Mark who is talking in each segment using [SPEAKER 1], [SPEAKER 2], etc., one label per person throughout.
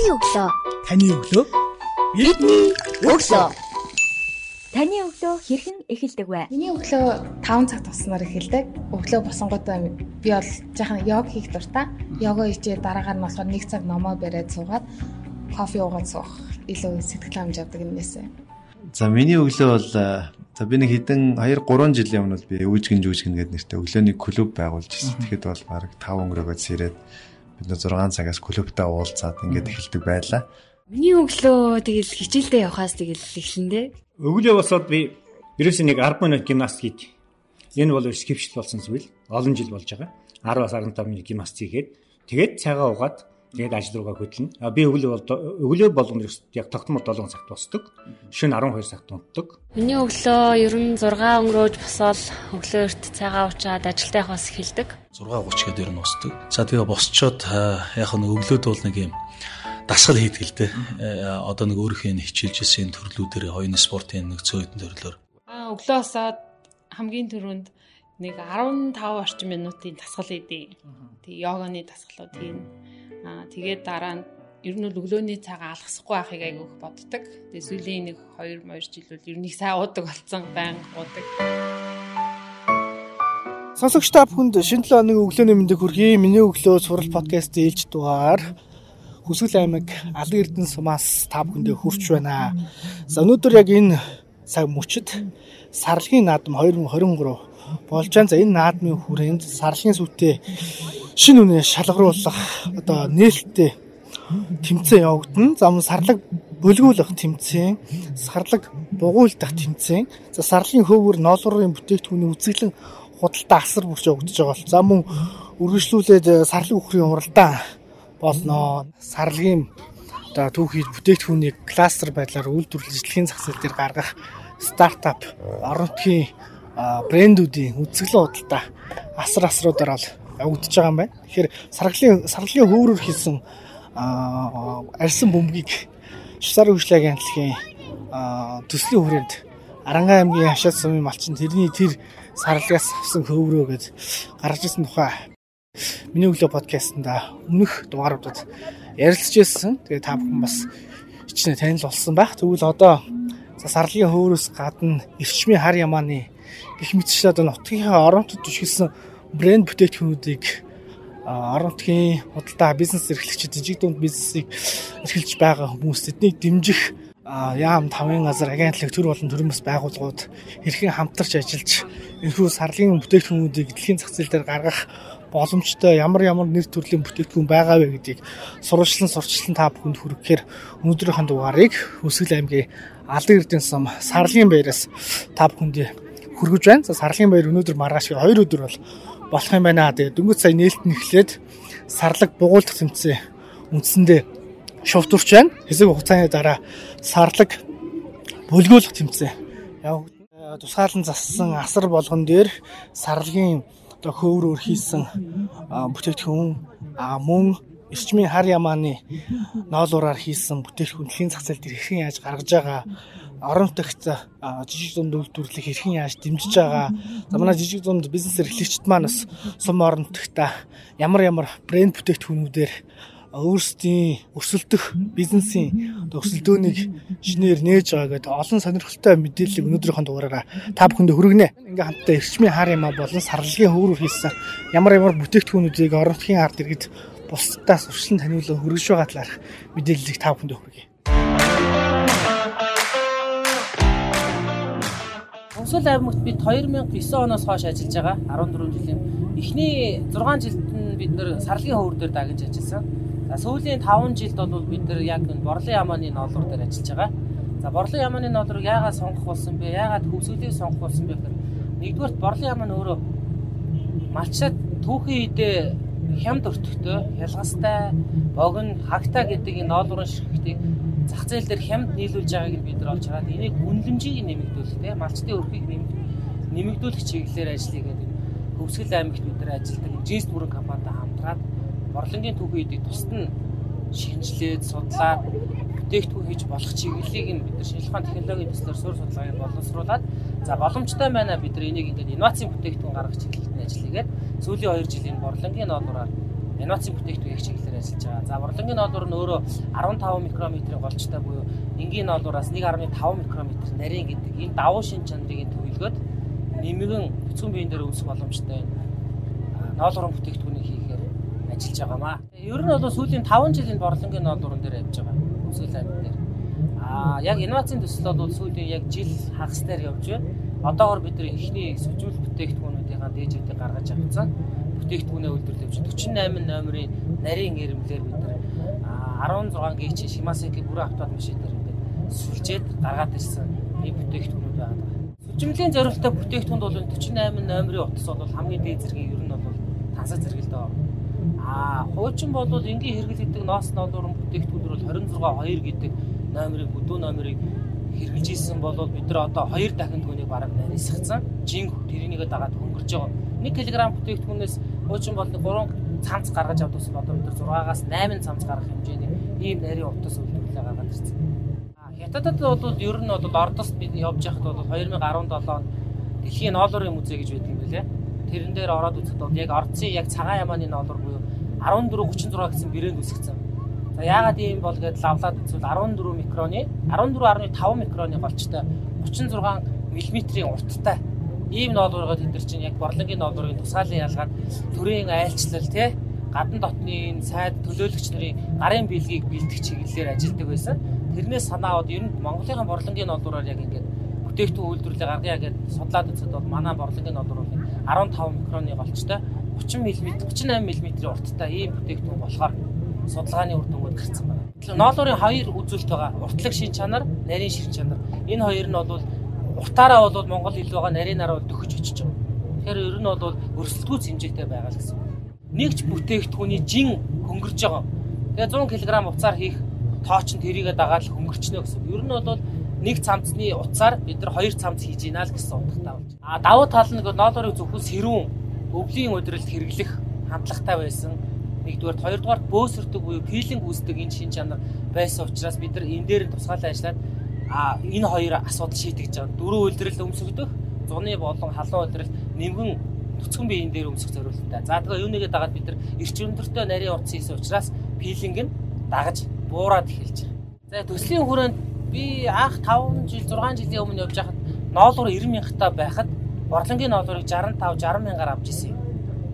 [SPEAKER 1] Таны өглөө.
[SPEAKER 2] Таны өглөө.
[SPEAKER 1] Бидний өглөө. Таны өглөө хэрхэн эхэлдэг вэ?
[SPEAKER 3] Миний өглөө 5 цаг туснаар эхэлдэг. Өглөө босонгуудаа би бол жаахан йог хийх дуртай. Йога хийжээ дараагаар нь болохоор 1 цаг номоо бариад суугаад кофе уугаад суух илүү сэтгэл хангамж авдаг юмнээсээ.
[SPEAKER 4] За миний өглөө бол за би нэг хэдэн 2 3 жилийн өмнө би өвжгэн жүжгэн гэдэг нэртэй өглөөний клуб байгуулж ирсэн. Тэгэхэд бол баг 5 өнгөрөөгөөс ирээд бид нэ 6 цагаас клубтаа уулзаад ингээд эхэлдэг байлаа.
[SPEAKER 1] Миний өглөө тэгэл хичээлдээ явхаас тэгэл эхлэндээ.
[SPEAKER 2] Өглөө босоод би ерөөсөө нэг 10 минут гимнастик хийж. Энэ бол скипшл болсон зүйл. Олон жил болж байгаа. 10-аас 15 минут гимнастик хийгээд тэгээд цагаа угаад тэгээд ажил руугаа хөдлөнө. А би өглөө бол өглөө болгоно яг тогтмол 7 цагт босдог. Шөнө 12 цагт унтдаг.
[SPEAKER 5] Миний өглөө ер нь 6 өнгөрөөж босоод өглөөрт цагаа уучаад ажилдаа явах эхэлдэг.
[SPEAKER 6] 6:30 гээд ер нь босдог. За тэгээ босчоод яг нь өглөөд бол нэг юм дасгал хийдэг л дээ. Одоо нэг өөрийнхөө хичээлжсэн төрлүүдээр хоёрын спортын нэг цөөхөн төрлөөр.
[SPEAKER 7] Аа өглөө босоод хамгийн түрүүнд нэг 15 орчим минутын дасгал хийдэг. Тэг йоганы дасгалууд хийн. Аа тэгээд дараа нь ер нь өглөөний цагаа алгасахгүй байхыг айгүйх боддог. Тэгээ сүүлийн нэг 2 2 жил бол ер нь сайн уудаг болсон, байн уудаг.
[SPEAKER 8] Сонсогч та бүхэнд шинэ 7 өдрийн өглөөний мэндийг хүргэе. Миний өглөө сурал подкаст ээлж дугаар Хүсэл аймаг Алан Эрдэнэ сумаас та бүхэндээ хүрч байна. За өнөөдөр яг энэ цаг мөчид сарлагын наадам 2023 болж байгаа. За энэ наадмын хүрээнд сарлагын сүтээ шинэ үнэ шалгаруулах одоо нээлттэй тэмцээн явагдана. За мөн сарлаг бөлгүүлэх тэмцээн, сарлаг бугуйлдах тэмцээн, за сарлын хөөвөр ноолуурын бүтээгдэхүүний үзэглэн худалдаа асар бүрч өгдөж байгаа бол. За мөн үргэлжлүүлээд сарлаг үхрийн умралдаа болноо. Сарлагын одоо түүхий бүтээгдэхүүнийг кластер байдлаар үйлдвэрлэж дэлхийн зах зээл дээр гаргах стартап орон нутгийн брэндүүдийн үзэсгэлэн худалдаа асар асруудаар бол явагдаж байгаа юм байна. Тэгэхээр саргалын саргалын хөөрөөр хийсэн арьсан бөмбөгийг Швейцарын хөгжлийн агентлагийн төслийн хүрээнд Арангай аймгийн хашаад сумын малчин тэрний тэр сарлагаас авсан хөврөө гэж гаргаж ирсэн тухай миний өглөө подкастнда өмнөх дугааруудад ярилцж байсан. Тэгээ та бүхэн бас хичнээн танил болсон байх. Тэгвэл одоо сарлагын хөөрөөс гадна эрчмийн хар ямааны гих мэтчлээ одоо нутгийнхаа оронтод түшгэлсэн брэнд бүтээгдэхүүнүүдийг орон нутгийн худалдаа бизнес эрхлэгчид жижиг дунд бизнесийг эрхэлж байгаа хүмүүс тэднийг дэмжих яам тавын газар агентлаг төр болон төрөмс байгууллагууд хэрхэн хамтарч ажиллаж энэхүү сарлагын бүтээгдэхүүнүүдийг дэлхийн зах зээл дээр гаргах боломжтой ямар ямар нэр төрлийн бүтээгдэхүүн байгаа вэ гэдгийг сурвалжлан сурчлан та бүхэнд хүргэхээр өнөөдрийнхэн дугаарыг Өсгөл аймгийн Алдан Эрдэнэ сум Сарлагын баяраас та бүхэнд хүргэж байна. За Сарлагын баяр өнөөдөр маргааш 2 өдөр бол болох юм байна. Тэгээ дөнгөж сая нээлт нь эхлээд сарлаг бугуулдах тэмцээн үндсэндээ шувтурч байна. Хэсэг хугацааны дараа сарлаг бөлгөөлөх тэмцээн явагдана. Тусгаалan зассан асар болгон дээр сарлагын одоо хөөврөөр хийсэн бүтээгдэхүүн мөн эрчмийн хар ямааны ноолуураар хийсэн бүтээгдэхүүн дэлхийн зах зээл дээр хэрхэн яаж гаргаж байгаа орон нутагт жижиг дунд үйлдвэрлэлийг хэрхэн яаж дэмжиж байгаа. За манай жижиг дунд бизнес эрхлэгчид маань бас сум орон нутагта ямар ямар брэнд бүтээгдэхүүнүүдээр өөрсдийн өрсөлдөх бизнесийн өрсөлдөөнийг шинээр нээж байгаа гэдэг олон сонирхолтой мэдээллийг өнөөдрийнхөө дугаараараа та бүхэнд хүргэнэ. Ингээ хамтдаа эрчмийн хар ямаа болон сарлагын хөврөөр хийсэн ямар ямар бүтээгдэхүүнүүдийг орон нутгийн ард иргэд бусдаас урьдчилан таниулан хүргэж байгаа талаарх мэдээллийг та бүхэнд хүргэе.
[SPEAKER 9] Сонсол аймагт бид 2009 оноос хойш ажиллаж байгаа 14 жилийн эхний 6 жилд нь бид нэр сарлагын хөвөр дээр дагаж ажилласан. За сүүлийн 5 жилд бол бид нэр яг энэ борлон ямааны ноолуур дээр ажиллаж байгаа. За борлон ямааны ноолуурыг яагаад сонгох болсон бэ? Яагаад хөвсгөлийг сонгох болсон бэ гэхээр нэгдүгээр борлон ямаа нь өөрөө малчаад түүхийн үедээ хямд өртөгтэй, хялгастай, богино, хагтаа гэдэг энэ ноолуурын ширхтийг зах зээл дээр хямд нийлүүлж байгааг бид нар олж хараад энийг үнэлэмжийг нэмэгдүүлэх тийм малчтын өрхийг нэмэгдүүлэх чиглэлээр ажиллая гэдэг хөвсгөл аймагт бид нар ажилладаг жинс бүрэн компанитай хамтраад борлонгийн түүхийдийг тусад нь шинжилээд судлаад бүтээгдэхүүн хийж болох чиглэлийг нь бид нар шинжилгээ ухааны технологийн төслөөр суурь судалгааг боловсруулад за боломжтой байна бид нар энийг ингээд инновацийн бүтээгдэхүүн гаргах чиглэлд нь ажиллагээд сүүлийн 2 жилийн борлонгийн ноолураар инновацийн бүтээгдэхүүн их чиглэлээр ажиллаж байгаа. За борлонгийн ноолуур нь өөрөө 15 микрометрийн голчтой буюу энгийн ноолуураас 1.5 микрометр нарийн гэдэг энэ давуу шин чанарыг төвлөгөөд нэмэгэн бүцгэн биеийн дээр үүсэх боломжтой ноолуурын бүтээгдэхүүнийг ажиллаж байгаамаа. Ер нь бол сүүлийн 5 жилийн борлонгийн ноолуурын дээр явж байгаа. Үсгэл аймаг дээр. Аа яг инновацийн төсөл бол сүүлийн яг жил хагас дээр явж байна. Одоогор бид нар эхний сүжүүл бүтээгдэхүүнүүдийн дээжүүдийг гаргаж авсан бүтээгдэхүүнээ үйлдвэрлэж 48 номерын нарийн ирэмлэр бид нар 16 ГЧ Shimazaki бүрэн автомат машин дээр ингээд сүлжээд гаргаад ирсэн ийм бүтээгдэхүүнүүд байгаа. Сүлжимлийн зорилттой бүтээгдэхүүнд бол 48 номерын утас бол хамгийн дээд зэргийн ер нь бол тансаг зэрэг л доо. Аа хуучин бол энгийн хэрэглэгдэх ноос ноолуурын бүтээгдэхүүнүүд бол 26 2 гэдэг номерыг бүдүү номерыг хэрэгжилж исэн бол бид нар одоо 2 дахин түүнийг бараг нарийсгацсан. Жинг тэрнийг дагаад хөнгөрж байгаа. 1 кг бүтээгдэхүүнээс хуучин бол 3 цамц гаргаж авдаг гэсэн одоо бид нар 6-аас 8 цамц гаргах хэмжээний ийм нарийн утас үйлдвэрлэлээ гаргаад ирсэн. Хятадд бол ер нь бол ордост бид явж байхад бол 2017 он дэлхийн ноолуурын музей гэж байдаг юм билээ. Тэрэн дээр ороод үзэхэд бол яг ордсын яг цагаан ямааны ноолуур буюу 1436 гэсэн брэнд үсгсэн. За яагаад ийм бол гэдээ лавлаад үзвэл 14 микроны 14.5 микроны голчтой 36 мм-ийн урттай ийм ноолуургаа тэд нар чинь яг борлонгийн ноолуурын тусгаалan ялгаад төрийн айлчлал тий гадна дотны сайд төлөөлөгч нарын гарын бэлгийг бэлдэх чиглэлээр ажилладаг байсан. Тэрнээс санаад ер нь Монголын борлонгийн ноолуураар яг ингээд бүтээгдэхүүн үйлдвэрлэлээ гаргая гэд судлаад үзэхэд бол манай борлонгийн ноолуурын 15 микроны голчтой 30 мм 38 мм-ийн урттай ийм бүтээгдэхүүн болохоор судалгааны үр дүнгууд гарсан байна. Ноолуурын хоёр үзүүлэлт байгаа. Уртлаг шин чанар, нарийн шин чанар. Энэ хоёр нь бол Утаараа бол Монгол хэл байгаа нарийнаар бол дөхөж очиж байгаа. Тэгэхээр ер нь бол өрсөлдөөц хэмжээтэй байгаа л гэсэн. Нэгч бүтээгдэхүүний жин хөнгөрж байгаа. Тэгээ 100 кг уцаар хийх тооч нь тэрийгэ дагаад хөнгөрчнө гэсэн. Ер нь бол нэг цамцны уцаар бид нар хоёр цамц хийж ийна л гэсэн утгатай болж. А давуу тал нь ноолорыг зөвхөн сэрүүн өвлийн өдрөлд хэрэглэх хандлагатай байсан. Нэгдүгээр, хоёрдугаар бөөсөрдөг буюу пилинг үүсдэг энэ шин чанар байсан учраас бид нар энэ дээр тусгаалan ажиллаад а энэ хоёр асуудал шийдэж байгаа. Дөрөв үйлдвэрлэл өмсгдөх, зуны болон халуун үйлдвэрлэл нэмгэн нүцгэн биеийн дээр өмсөх зорилттой. За тэгээ юунийгээ дагаад бид нар эрч өндөртэй нарийн урт хийсэн учраас пилинг нь дагаж буураад эхэлж байгаа. За төслийн хүрээнд би анх 5 жил 6 жилийн өмнө явж байхад ноолуур 90 мянгатаа байхад борлонгийн ноолуурыг 65 60 мянгаар авч ирсэн юм.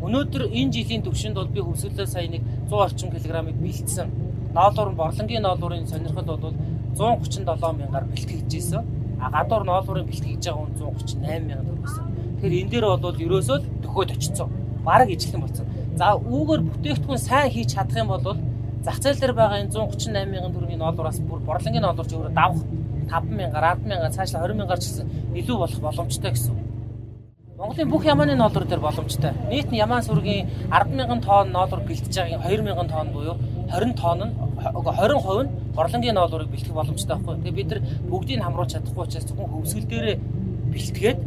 [SPEAKER 9] Өнөөдөр энэ жилийн төвшөнд бол би хөвсөлөө сая нэг 100 орчим килограммыг бэлдсэн. Ноолуур нь борлонгийн ноолуурын сонирхол бол 137 мянгаар бэлтгэжсэн. А гадуур ноолуурын бэлтгэж байгаа хүн 138 мянган төгрөг гэсэн. Тэгэхээр энэ дээр бол ерөөсөө төхөөд очсон. Бараг ижилхэн болсон. За үүгээр бүтээгдэхүүн сайн хийж чадах юм бол зах зээл дээр байгаа энэ 138 мянган төгрөгийн ноолуураас бүр борлонгийн ноолуурч өөрөө давах 5 мянгаар 10 мянгаар цаашаа 20 мянгаар ч гэсэн илүү болох боломжтой гэсэн. Монголын бүх ямааны ноолуур дээр боломжтой. Нийт нь ямаан сүргийн 100000 тонн ноолуур бэлтэж байгаагийн 2000 тонн буюу 20 тонн нь 20% нь борлонгийн ноолуурыг бэлтгэх боломжтой байхгүй. Тэгээ бид нар бүгдийг хамруулж чадахгүй учраас зөвхөн хөвсгөл дээрээ бэлтгээд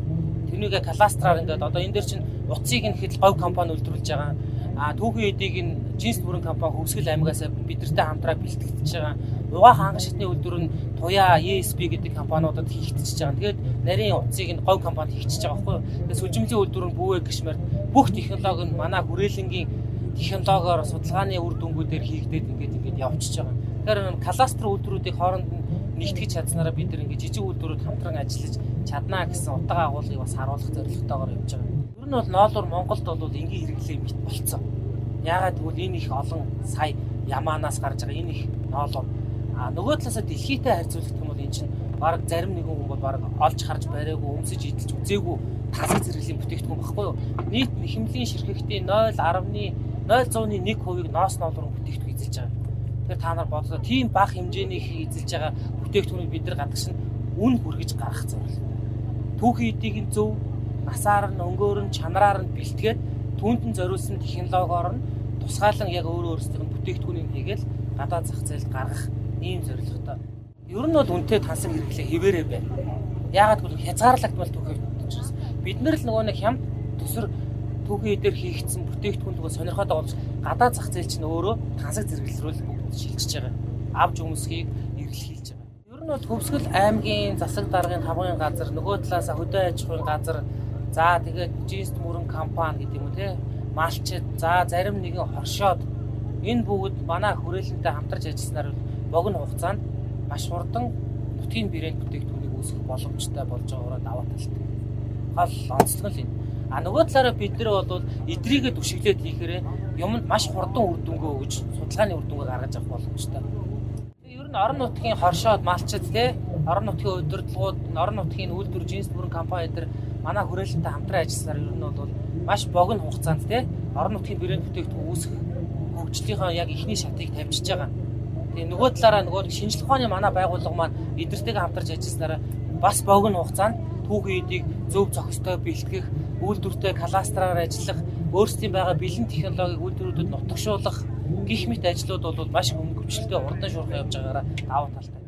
[SPEAKER 9] тэрнийгээ кластраар ингээд одоо энэ дээр чинь утсыг нь хэд говь компани үйлдвэрлэж байгаа. А түүхийн эдийг нь жинс бүрэн компани хөвсгөл аймагаас бидэртэй хамтраа бэлтгэж байгаа. Угаах ханган шатны үйлдвэр нь Туяа, ESP гэдэг компаниудад хийгдчихэж байгаа. Тэгээд нарийн утсыг нь говь компанид хийгдчихэж байгаа байхгүй. Тэгээд сүлжимлийн үйлдвэр нь бүүвэ гişмэр бүх технологи нь манай хүрээлэнгийн технологиор судалгааны үр дүнгуудээр хийгдээд ингээд ингээд явчихж байгаа. Тэгэхээр кластер үйлдвэрүүдийг хооронд нь нэгтгэж чадсанараа бид ингээд жижиг үйлдвэрүүд хамтран ажиллаж чаднаа гэсэн утга агуулгыг бас харуулах зорилготойгоор явж байгаа. Нь бол ноолуур Монголд бол энгийн хэрэглээ мэт болцсон. Яагаад гэвэл энэ их олон сая ямаанаас гарч байгаа энэ их ноолуур. А нөгөө талаасаа дэлхийтэй харьцуулах юм бол эн чинь баг зарим нэгэн хүн бол баг олж харж бариагүй өмсөж идэлж үзээгүй тасаг зэрэглэлийн бүтээгдэхүүн багхгүй юу. Нийт хэмлийн ширхэгтийн 0.10-ны 0.1%-ийг ноос ноолрон бүтээгдэхүүн эзэлж байгаа. Тэгэхээр та нар бодлоо тийм бага хэмжээний эзэлж байгаа бүтээгдэхүүнийг бид нар гадагш нь үн хүргэж гаргах зорилго. Түүхийн эдийг нь зөв насаар нь өнгөөр нь чанараар нь бэлтгээд түүнд нь зориулсан технологиор нь тусгаалan яг өөр өөрсдийн бүтээгдэхүүнийг хийгээл гадаад зах зээлд гаргах ийм зорилготой. Ер нь бол үнтэй тансаг хэрэглээ хിവэрэ байна. Яагаад гэвэл хязгаарлагдмал түүхий учраас бид нар л нөгөө нэг хямд төсөр түүхий дээр хийгдсэн бүтээгдэхүүнлгөө сонирхоод байгаа бол гадаад зах зээл чинь өөрөө тансаг зэрэглэлрүүл бүгд шилжиж байгаа. Авж өмсхийг эргэлхийлж байгаа. Ер нь бол Хөвсгөл аймгийн засаг даргын хамгын газар нөгөө талаас хөдөө аж ахуйн газар за тэгээд жинст мөрөн компани гэдэг юм уу те малчид за зарим нэгэн хоршоод энэ бүгд манай хүрээлэнтэй хамтарч ажилласнаар богино хугацаанд маш хурдан нутгийн брэнд бүтээгдэхүүнийг үүсгэх боломжтой болж байгаагаар даваа талтай. Гол онцлог нь энэ. А нөгөө талаараа бид нар бол эдрийгээ түшиглээд хийхээр юмд маш хурдан үр дүнгээ өгж судалгааны үр дүнгээ гаргаж авах боломжтой. Ер нь орон нутгийн хоршоод малчид те орон нутгийн удирдлагууд, орон нутгийн үйлдвэр жинс бүрэн компани дээр манай хүрээлэнтэй хамтран ажилласнаар ер нь бол маш богино хугацаанд те орон нутгийн брэнд бүтээгдэхүүн үүсгэх хөгжлийнхаа яг ихний шатыг тавьчихж байгаа. Тэгээ нөгөө талаараа нөгөө шинжлэх ухааны манай байгууллага маань эдгэртэйгээ хамтарч ажилласнараа бас богино хугацаанд түүхийн эдийг зөв зохистой бэлтгэх, үйлдвэртэй кластраар ажиллах, өөрсдийн байгаа бэлэн технологиг үйлдвэрүүдэд нутагшуулах гих мэт ажлууд бол маш хөнгөвчлөлтэй урдан шуурхай явж байгаараа даваа талтай.